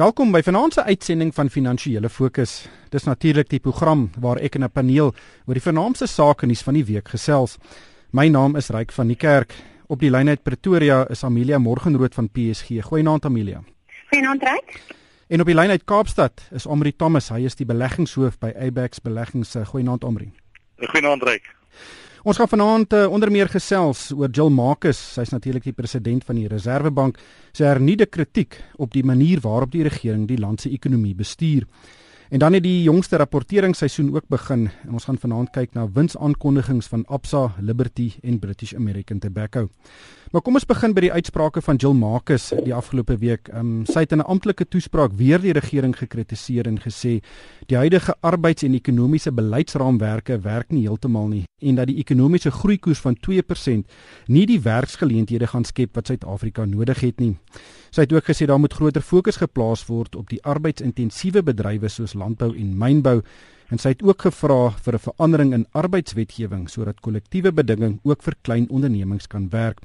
Welkom by vanaand se uitsending van Finansiële Fokus. Dis natuurlik die program waar ek in 'n paneel oor die vernaamste sake nuus van die week gesels. My naam is Ryk van die Kerk. Op die lyn uit Pretoria is Amelia Morgenrood van PSG. Goeienaand Amelia. Goeienaand Ryk. En op die lyn uit Kaapstad is Omri Thomas. Hy is die beleggingshoof by Abex Beleggings. Goeienaand Omri. Goeienaand Ryk. Ons gaan vanaand uh, onder meer gesels oor Jill Marcus. Sy's natuurlik die president van die Reserwebank. Sy hernieude kritiek op die manier waarop die regering die land se ekonomie bestuur. En dan het die jongste rapporteringsseisoen ook begin en ons gaan vanaand kyk na winsaankondigings van Absa, Liberty en British American Tobacco. Maar kom ons begin by die uitsprake van Jill Marcus die afgelope week. Um, sy het in 'n amptelike toespraak weer die regering gekritiseer en gesê die huidige arbeids- en ekonomiese beleidsraamwerke werk nie heeltemal nie en dat die ekonomiese groeikoers van 2% nie die werksgeleenthede gaan skep wat Suid-Afrika nodig het nie. Sy het ook gesê daar moet groter fokus geplaas word op die arbeidsintensiewe bedrywe soos landbou en mynbou en sy het ook gevra vir 'n verandering in arbeidswetgewing sodat kollektiewe bedinging ook vir klein ondernemings kan werk.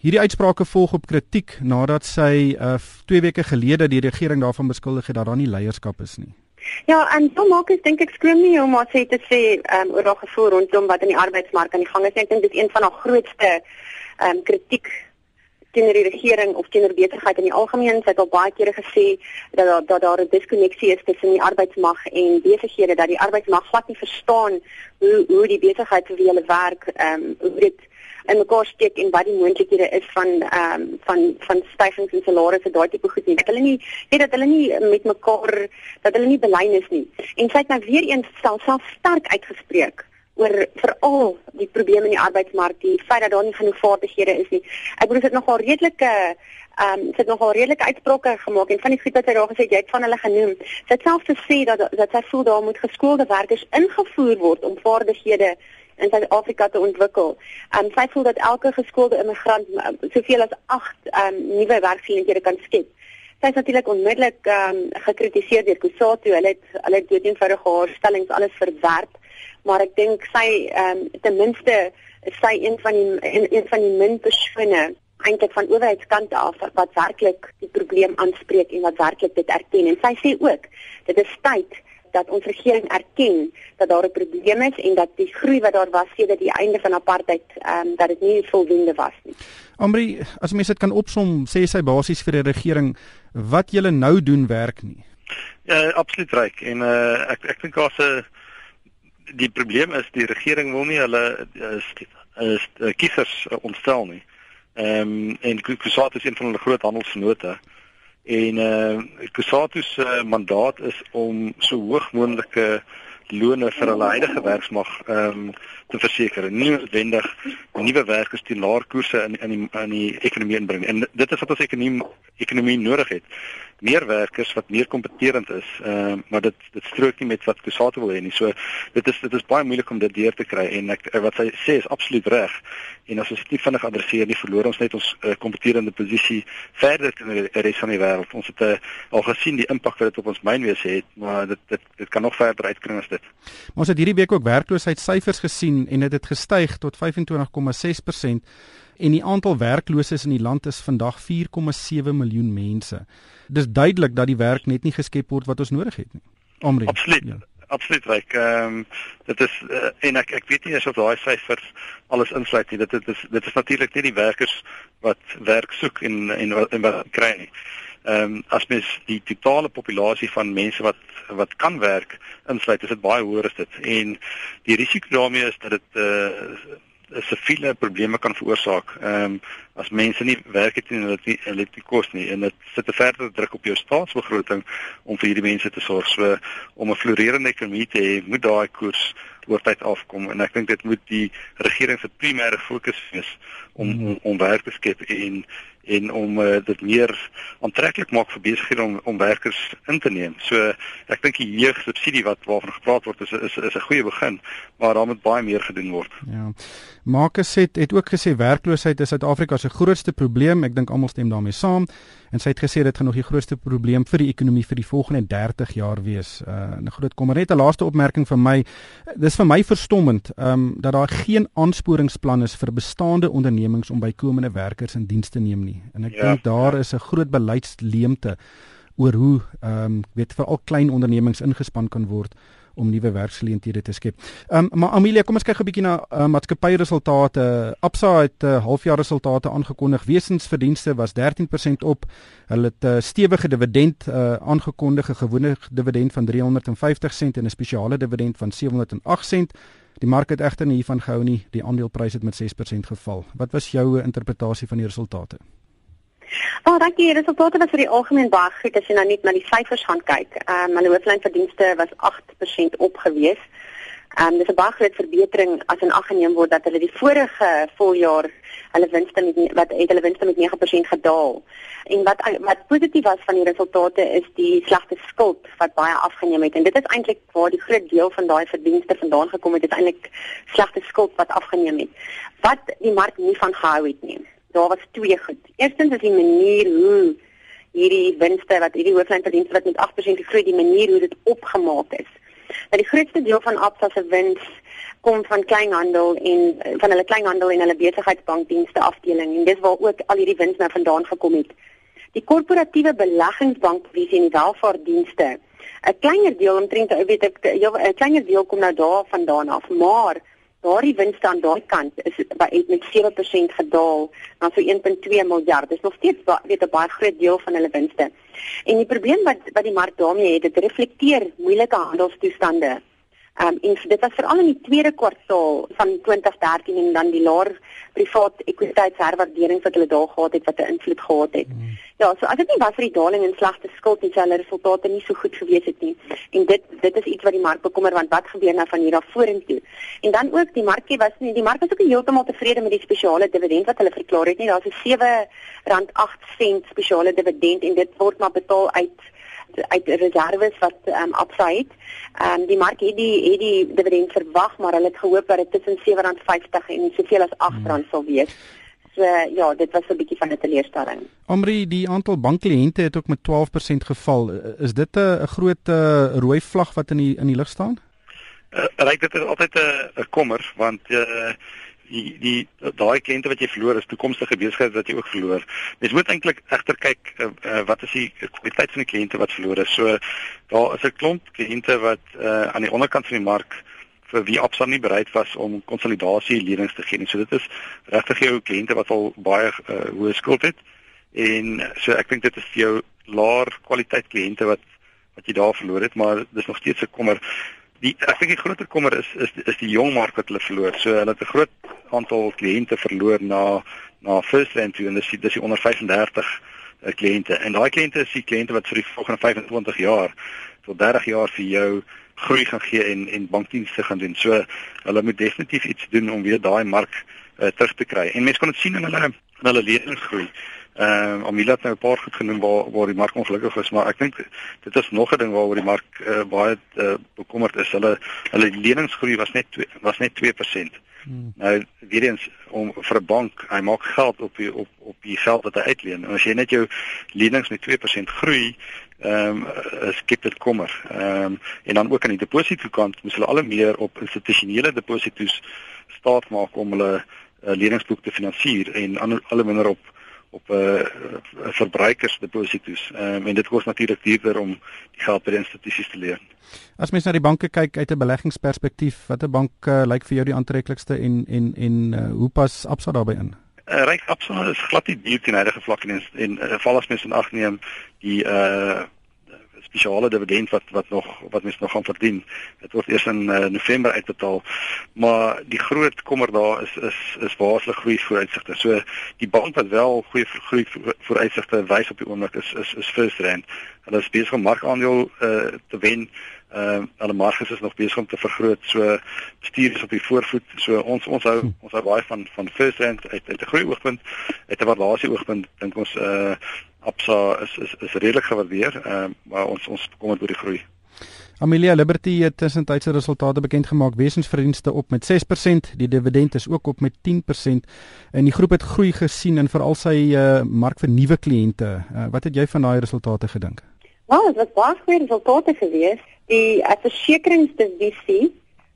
Hierdie uitsprake volg op kritiek nadat sy uh 2 weke gelede die regering daarvan beskuldig het dat daar nie leierskap is nie. Ja, en so maak ek dink ek skroom nie om maar sê te sê ehm um, oor haar gevoel rondom wat in die arbeidsmark aan die gang is. Ek dink dit is een van haar grootste ehm um, kritiek teenoor die regering of teenoor besigheid in die algemeen. Sy het al baie kere gesê dat daar dat daar 'n diskonneksie is tussen die arbeidsmag en besighede dat die arbeidsmag glad nie verstaan hoe hoe die besigheid vir hulle werk, ehm um, hoe dit en mekaar steek en wat die moontlikhede is van ehm um, van van stygings in salarisse daai tipe goed nie. Dat hulle nie weet dat hulle nie met mekaar dat hulle nie belyn is nie. En sy het nou weer eens self sterk uitgespreek oor veral die probleme in die arbeidsmark, die feit dat daar nie genoeg vaardighede is nie. Ek bedoel dit nogal redelike ehm um, sit nogal redelike uitsprake gemaak en van die goed wat hy daar gesê het, jy het van hulle genoem. Sy het self gesê dat dat sy voel daar moet geskoolde werkers ingevoer word om vaardighede in Suid-Afrika te ontwikkel. Ehm um, sy voel dat elke geskoolde immigrant soveel as 8 ehm um, nuwe werksgeleenthede kan skep. Sy is natuurlik onmiddellik ehm um, gekritiseer deur Kusatu. Hulle het hulle het eenvoudig haar stellings alles verwerp maar ek dink sy ehm um, ten minste is sy een van die een, een van die min persone eintlik van owerheidskant af wat werklik die probleem aanspreek en wat werklik dit erken en sy sê ook dit is tyd dat ons regering erken dat daar 'n probleem is en dat die groei wat daar was sedert die einde van apartheid ehm um, dat dit nie voldoende was nie. Amri, as mens dit kan opsom, sê sy basies vir die regering wat julle nou doen werk nie. Ja, absoluut reg en uh, ek ek dink daar's 'n die probleem is die regering wil nie hulle is, is, is kiesers ontstel nie. Ehm um, en Kusatu is een van hulle groot handelsvennote. En ehm uh, Kusatu se mandaat is om so hoog moontlike lone vir hulle huidige werksmag ehm um, te verseker. Nie noodwendig nuwe werkers teen laer koerse in in die in die ekonomie inbring. En dit is wat ons ekonomie ekonomie nodig het meer werkers wat meer kompeterend is. Ehm uh, maar dit dit strook nie met wat Kusatu wil hê nie. So dit is dit is baie moeilik om dit deur te kry en ek wat sy sê is absoluut reg. En as ons dit nie vinnig adresseer nie, verloor ons net ons uh, kompeterende posisie verder in die res van die wêreld. Ons het uh, al gesien die impak wat dit op ons mynwese het, maar dit dit dit kan nog verder uitkring as dit. Maar ons het hierdie week ook werkloosheidsyfers gesien en dit het, het gestyg tot 25,6% en die aantal werklooses in die land is vandag 4,7 miljoen mense. Dis duidelik dat die werk net nie geskep word wat ons nodig het nie. Omre. Absoluut. Ja. Absoluut reg. Ehm um, dit is uh, en ek ek weet nie of daai syfers alles insluit nie. Dit dit is dit is natuurlik nie die werkers wat werk soek en en wat en wat kry nie. Ehm um, as mens die totale populasie van mense wat wat kan werk insluit, is dit baie hoër as dit. En die risiko daarmee is dat dit eh uh, siviele probleme kan veroorsaak. Ehm um, as mense nie werk het en hulle het hulle het nie kos nie en dit sit 'n verdere druk op jou staatsbegroting om vir hierdie mense te sorg. So om 'n floreerende ekonomie te hê, moet daai koers oor tyd afkom en ek dink dit moet die regering se primêre fokus wees om om, om werk te skep en en om uh, dit meer aantreklik maak vir besighede om om werkers in te neem. So ek dink die jeugsubsidie wat waarvan gepraat word is is is 'n goeie begin, maar daar moet baie meer gedoen word. Ja. Marcus het het ook gesê werkloosheid is Suid-Afrika se grootste probleem. Ek dink almal stem daarmee saam. En sy het gesê dit gaan nog die grootste probleem vir die ekonomie vir die volgende 30 jaar wees. Uh 'n groot kommer. Net 'n laaste opmerking van my. Dis vir my verstommend um dat daar geen aansporingsplan is vir bestaande ondernemings om bykomende werkers in diens te neem nie. En ek ja. dink daar is 'n groot beleidsleemte oor hoe ehm um, weet vir al klein ondernemings ingespan kan word om nuwe werksgeleenthede te skep. Ehm um, maar Amelia, kom ons kyk 'n bietjie na uh, maatskappyresultate. Absa het uh, halfjaar resultate aangekondig. Wesensverdienste was 13% op. Hulle het 'n uh, stewige dividend uh, aangekondig, 'n gewone dividend van 350 sent en 'n spesiale dividend van 708 sent. Die mark het egter nie hiervan gehou nie. Die aandeleprys het met 6% geval. Wat was jou interpretasie van die resultate? Oh, dankie. Die resultate was vir die algemeen baie goed as jy nou net na die syfers gaan kyk. Ehm um, hulle hooflynverdienste was 8% opgewees. Ehm um, dis 'n baie groot verbetering as in ag geneem word dat hulle die vorige voljaar hulle winste met wat het hulle winste met 9% gedaal. En wat wat positief was van die resultate is die slegte skuld wat baie afgeneem het en dit is eintlik waar die groot deel van daai verdienste vandaan gekom het, is eintlik slegte skuld wat afgeneem het. Wat die mark nie van gehou het nie daar was twee goed. Eerstens is die manier hoe hierdie winste wat hierdie hooflynverdienste wat met 8% groei, die manier hoe dit opgemaak is. Dat die grootste deel van Absa se wins kom van kleinhandel en van hulle kleinhandel en hulle besigheidsbankdienste afdeling en dis waar ook al hierdie wins nou vandaan gekom het. Die korporatiewe beleggingsbankvisie en die welvaartdienste 'n kleiner deel omtrent weet ek 'n kleiner deel kom nou daar vandaan af, maar Daardie winste aan daai kant is met 7% gedaal na so 1.2 miljard. Dis nog steeds weet 'n baie groot deel van hulle winste. En die probleem wat wat die mark daarmee het, dit reflekteer moeilike handelstoestande. Um, en dit was veral in die tweede kwartaal van 2013 en dan die laer privaat ekwiteitsherwaardering wat hulle daar gehad het wat 'n invloed gehad het. Mm. Ja, so as dit nie was vir die daling in slegte skuld nie, sou hulle resultate nie so goed gewees het nie. En dit dit is iets wat die mark bekommer want wat gebeur nou van hier af vorentoe? En dan ook die markie was nie die mark was ook heeltemal tevrede met die spesiale dividend wat hulle verklaar het nie. Daar's 'n R7.8 spesiale dividend en dit word maar betaal uit uit reserves wat ehm um, Absa het. Ehm um, die mark het die het die dividend verwag, maar hulle het gehoop dat dit tussen R7.50 en soveel as R8 hmm. sal wees. So ja, dit was 'n bietjie van 'n teleurstelling. Omri, die aantal bankkliënte het ook met 12% geval. Is dit 'n groot uh, rooi vlag wat in die in die lig staan? Uh, Ryk dit is altyd 'n kommer want uh, die die daai kliënte wat jy verloor is toekomstige besighede wat jy ook verloor. Mens moet eintlik egter kyk uh, uh, wat is die kwaliteit van die kliënte wat verloor is. So daar is 'n klomp kliënte wat uh, aan die onderkant van die mark vir wie Absa nie bereid was om konsolidasie lenings te gee nie. So dit is regtig jou kliënte wat al baie uh, hoë skuld het. En so ek dink dit is vir jou laer kwaliteit kliënte wat wat jy daar verloor het, maar dis nog steeds 'n kommer die ek dink die groter kommer is is is die jong mark wat hulle verloor. So hulle het 'n groot aantal kliënte verloor na na First Rand toe en dis dis die onder 35 uh, kliënte. En daai kliënte is die kliënte wat vir die volgende 25 jaar tot 30 jaar vir jou groei gaan gee en en bankdienste gaan doen. So hulle moet definitief iets doen om weer daai mark uh, terug te kry. En mense kon dit sien in hulle in hulle lewensgroei. Ehm uh, Amila het nou 'n paar goed genoem waar waar die mark ongelukkig is, maar ek dink dit is nog 'n ding waaroor die mark uh, baie uh, bekommerd is. Hulle hulle leningsgroei was net 2 was net 2%. Hmm. Nou weer eens om vir 'n bank, hy maak geld op die, op op die geld wat hy uitleen. En as jy net jou lenings met 2% groei, ehm um, skep dit kommer. Ehm um, en dan ook aan die depositokant moet hulle al meer op institusionele depositos staat maak om hulle uh, leningsboek te finansier en al minder op op 'n uh, uh, verbruikersdeposito's. Ehm um, en dit kos natuurlik duurder om die geld by die institusies te leen. As mens na die banke kyk uit 'n beleggingsperspektief, watter bank uh, lyk vir jou die aantreklikste en en en uh, hoe pas Absa daarbey in? Uh, Ryk Absa is glad nie duur teen huidige vlak en en uh, val as mens in ag neem die uh spesiale dividend wat wat nog wat mens nog gaan verdien. Dit word eers in uh, November uitbetaal. Maar die groot kommer daar is is is waarskynlik groei vooruitsigte. So die bank wat wel goeie groei vooruitsigte wys op die oomblik is is is First Rand. Hulle is besig om markandeel uh, te wen. Ehm uh, hulle marges is nog besig om te vergroot. So bestuur is op die voorvoet. So ons ons hou ons hou baie van van First Rand uit uit 'n groei oogpunt, uit 'n waardasie oogpunt dink ons uh Absa is is is redelik gewaardeer, ehm uh, maar ons ons kom met oor die groei. Amelia Liberty het tussentydse resultate bekend gemaak. Wesensverdienste op met 6%, die dividend is ook op met 10% en die groep het groei gesien in veral sy uh, mark vir nuwe kliënte. Uh, wat het jy van daai resultate gedink? Wel, dit was baie goeie resultate gewees. Die uh, versekeringsdivisie,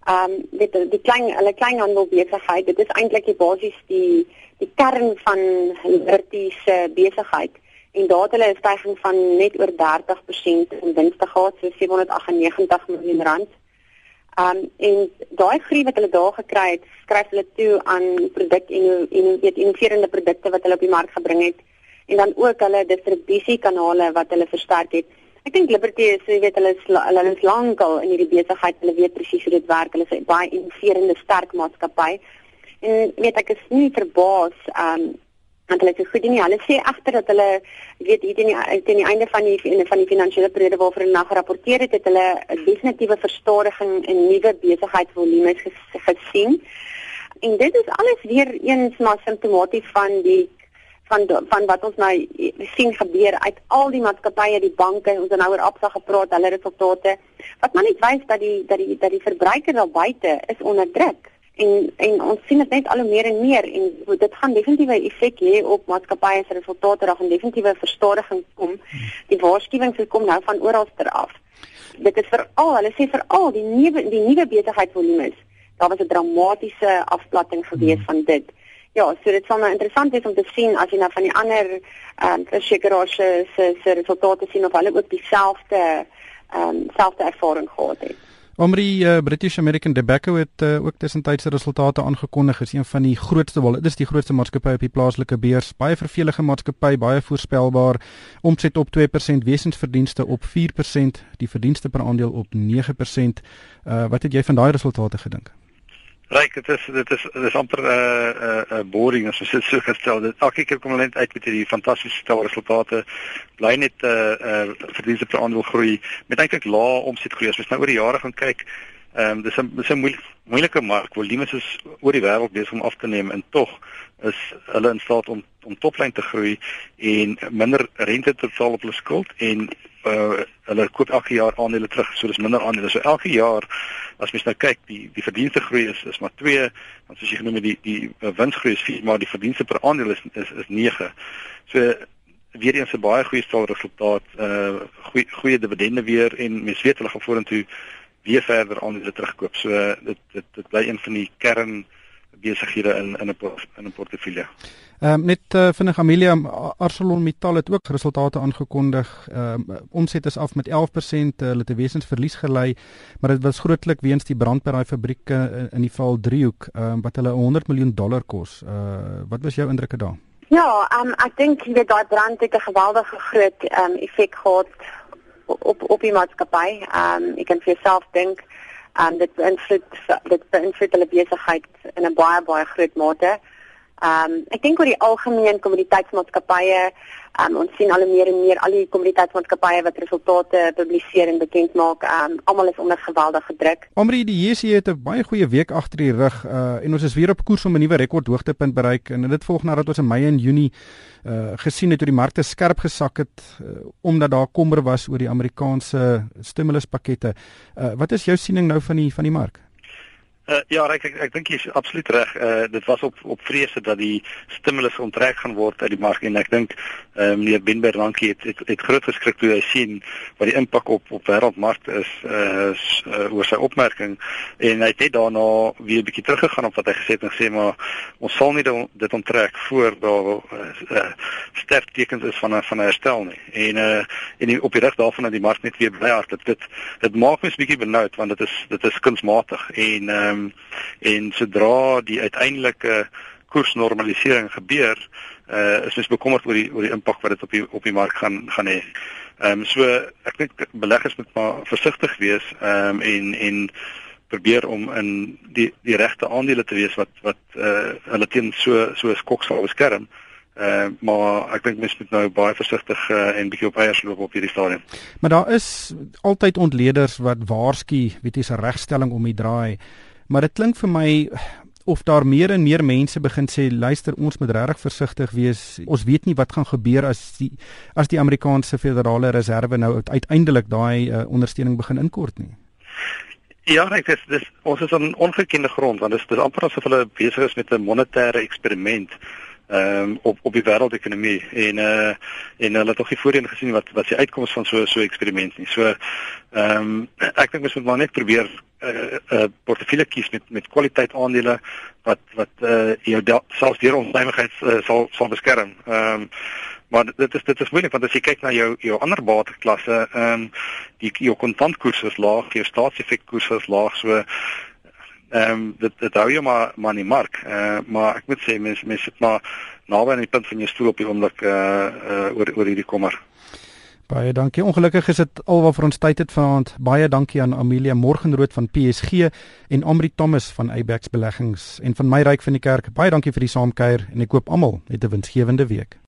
ehm um, dit die klein hulle kleinhandelbesigheid, dit is eintlik die basies die die kern van Liberty se besigheid en daar het hulle 'n stygings van net oor 30% in winste gehad, so 798 miljoen rand. Um en daai groei wat hulle daar gekry het, skryf hulle toe aan produk en en weet innoverende produkte wat hulle op die mark gebring het en dan ook hulle distribusiekanale wat hulle versterk het. Ek dink Liberty is, jy weet, hulle is hulle is lankal in hierdie besigheid. Hulle weet presies hoe dit werk. Hulle is 'n baie innoverende sterk maatskappy. En weet ek is nie verbaas um want hulle is goed nie. Hulle sê agter dat hulle weet hier teen die teen die einde van die van die finansiële periode waarvoor hulle nou gerapporteer het, het hulle 'n definitiewe verstadiging in nuwe besigheidsvolume gesien. En dit is alles weer eens maar simptomaties van die van van wat ons nou sien gebeur uit al die maatskappye, die banke, ons het nou oor Absa gepraat, hulle resultate wat maar net wys dat die dat die dat die verbruiker daar buite is onder druk en en ons sien dit net al hoe meer en meer en dit gaan definitief 'n effek hê op maatskappye se resultate reg en definitiewe verstadiging kom. Die waarskuwings kom nou van oralster af. Dit is veral, hulle sê veral die nuwe die nuwe besigheidsvolume. Daar was 'n dramatiese afplatting gewees hmm. van dit. Ja, so dit sal nou interessant wees om te sien as jy nou van die ander ehm um, versekeraars se se resultate sien of hulle ook dieselfde ehm um, selfde ervaring gehad het. Omri uh, British American Tobacco het uh, ook tussentydse resultate aangekondig. Is een van die grootste wel, dit is die grootste maatskappy op die plaaslike beurs. Baie vervelige maatskappy, baie voorspelbaar. Omset op 2%, wesensverdienste op 4%, die verdienste per aandeel op 9%. Uh, wat het jy van daai resultate gedink? Ryk, dit is dit is dit is amper 'n uh, 'n uh, 'n uh, boring as dit so gestel. Dit elke keer kom hulle net uit met hierdie fantastiese stel resultate. Bly net 'n uh, 'n uh, verdienste per aandeel groei met eintlik lae omsetgroei. As mens nou oor die jare gaan kyk, ehm um, dis 'n dis 'n moeilike moeilike mark. Volumes is oor die wêreld besig om af te neem en tog is hulle in staat om om toplyn te groei en minder rente te betaal op hulle skuld en uh, hulle koop elke jaar aandele terug, so dis minder aandele. So elke jaar as mens nou kyk, die die verdienste groei is is maar 2, want soos jy genoem het die die uh, winsgroei is 4, maar die verdienste per aandeel is is, is 9. So weer eens 'n baie goeie stel resultaat, uh goeie goeie dividende weer en mens weet hulle gaan vorentoe weer verder aandele terugkoop. So uh, dit dit dit bly een van die kern besighede in in 'n in 'n portefeulje. Ehm um, net uh, vinnig Amelia ArcelorMittal het ook resultate aangekondig. Ehm um, omset is af met 11%, uh, hulle het 'n wesensverlies gelei, maar dit was grootlik weens die brand by daai fabriek in, in die Val Driehoek, ehm um, wat hulle 100 miljoen dollar kos. Uh wat was jou indrukke daar? Ja, ehm um, ek dink jy weet daai brand het 'n geweldige groot ehm um, effek gehad op op die maatskappy. Ehm um, ek kan vir jouself dink en dit beïnvloed dit beïnvloed hulle besigheid in 'n baie baie groot mate. Ehm um, ek dink oor die algemeen kommoditeitsmaatskappye, um, ons sien al meer en meer al die kommoditeitsmaatskappye wat resultate publiseer en bekend maak, ehm um, almal is onder geweldige druk. Omri die JSE het 'n baie goeie week agter die rug uh, en ons is weer op koers om 'n nuwe rekord hoogtepunt bereik en dit volg nadat ons in Mei en Junie uh, gesien het hoe die markte skerp gesak het uh, omdat daar kommer was oor die Amerikaanse stimuluspakkette. Uh, wat is jou siening nou van die van die mark? Uh, ja, ek ek, ek dink jy is absoluut reg. Uh dit was op op vrese dat die stimulus onttrek gaan word uit die mark en ek dink uh, meneer Binber dankie het, het het groot geskrik toe hy sien wat die impak op op wêreldmarkte is uh, uh oor sy opmerking en hy het net daarna weer 'n bietjie teruggegaan op wat hy gesê het en gesê maar ons sal nie dit onttrek voor daar uh, uh sterk tekens is van 'n van 'n herstel nie. En uh en die, op die reg daarvan dat die mark net weer bly as dit dit dit maak my 'n bietjie benoud want dit is dit is kunsmatig en uh Ehm um, en sodra die uiteindelike koersnormalisering gebeur, uh is ons bekommerd oor die oor die impak wat dit op die op die mark gaan gaan hê. Ehm um, so ek dink beleggers moet maar versigtig wees ehm um, en en probeer om in die die regte aandele te wees wat wat uh hulle teen so so skok sal beskerm. Uh, maar ek dink mens moet nou baie versigtig uh, en bietjie op eiers loop op hierdie stadium. Maar daar is altyd ontleeders wat waarsku, weet jy, 'n regstelling om die draai. Maar dit klink vir my of daar meer en meer mense begin sê luister ons moet regtig versigtig wees. Ons weet nie wat gaan gebeur as die as die Amerikaanse Federale Reserve nou uiteindelik daai uh, ondersteuning begin inkort nie. Ja, ek dis dis ons is op ongekende grond want dit is dis amper asof hulle besig is met 'n monetêre eksperiment ehm um, op op die wêreldekonomie en uh en hulle het nog nie voorheen gesien wat wat die uitkoms van so so eksperiment nie. So ehm um, ek dink ons moet maar net probeer 'n uh, uh, portefeulje kies met met kwaliteit aandele wat wat uh jou selfs deur onveiligheid uh, sal sal beskerm. Ehm um, maar dit is dit is moeilik want as jy kyk na jou jou ander bateklasse, ehm um, die jou kontantkoers is laag, jou staatsefekkoers is laag, so ehm um, dit dit hou jou maar maar in die mark. Eh uh, maar ek moet sê mense mense sit maar naby aan die punt van jou stoel op die oomblik eh uh, uh, oor oor hierdie kommer. Baie dankie. Ongelukkig is dit alwaar vir ons tyd het vanaand. Baie dankie aan Amelia Morgenrood van PSG en Amri Thomas van Abex Beleggings en van my ryk van die kerk. Baie dankie vir die saamkuier en ek koop almal 'n winsgewende week.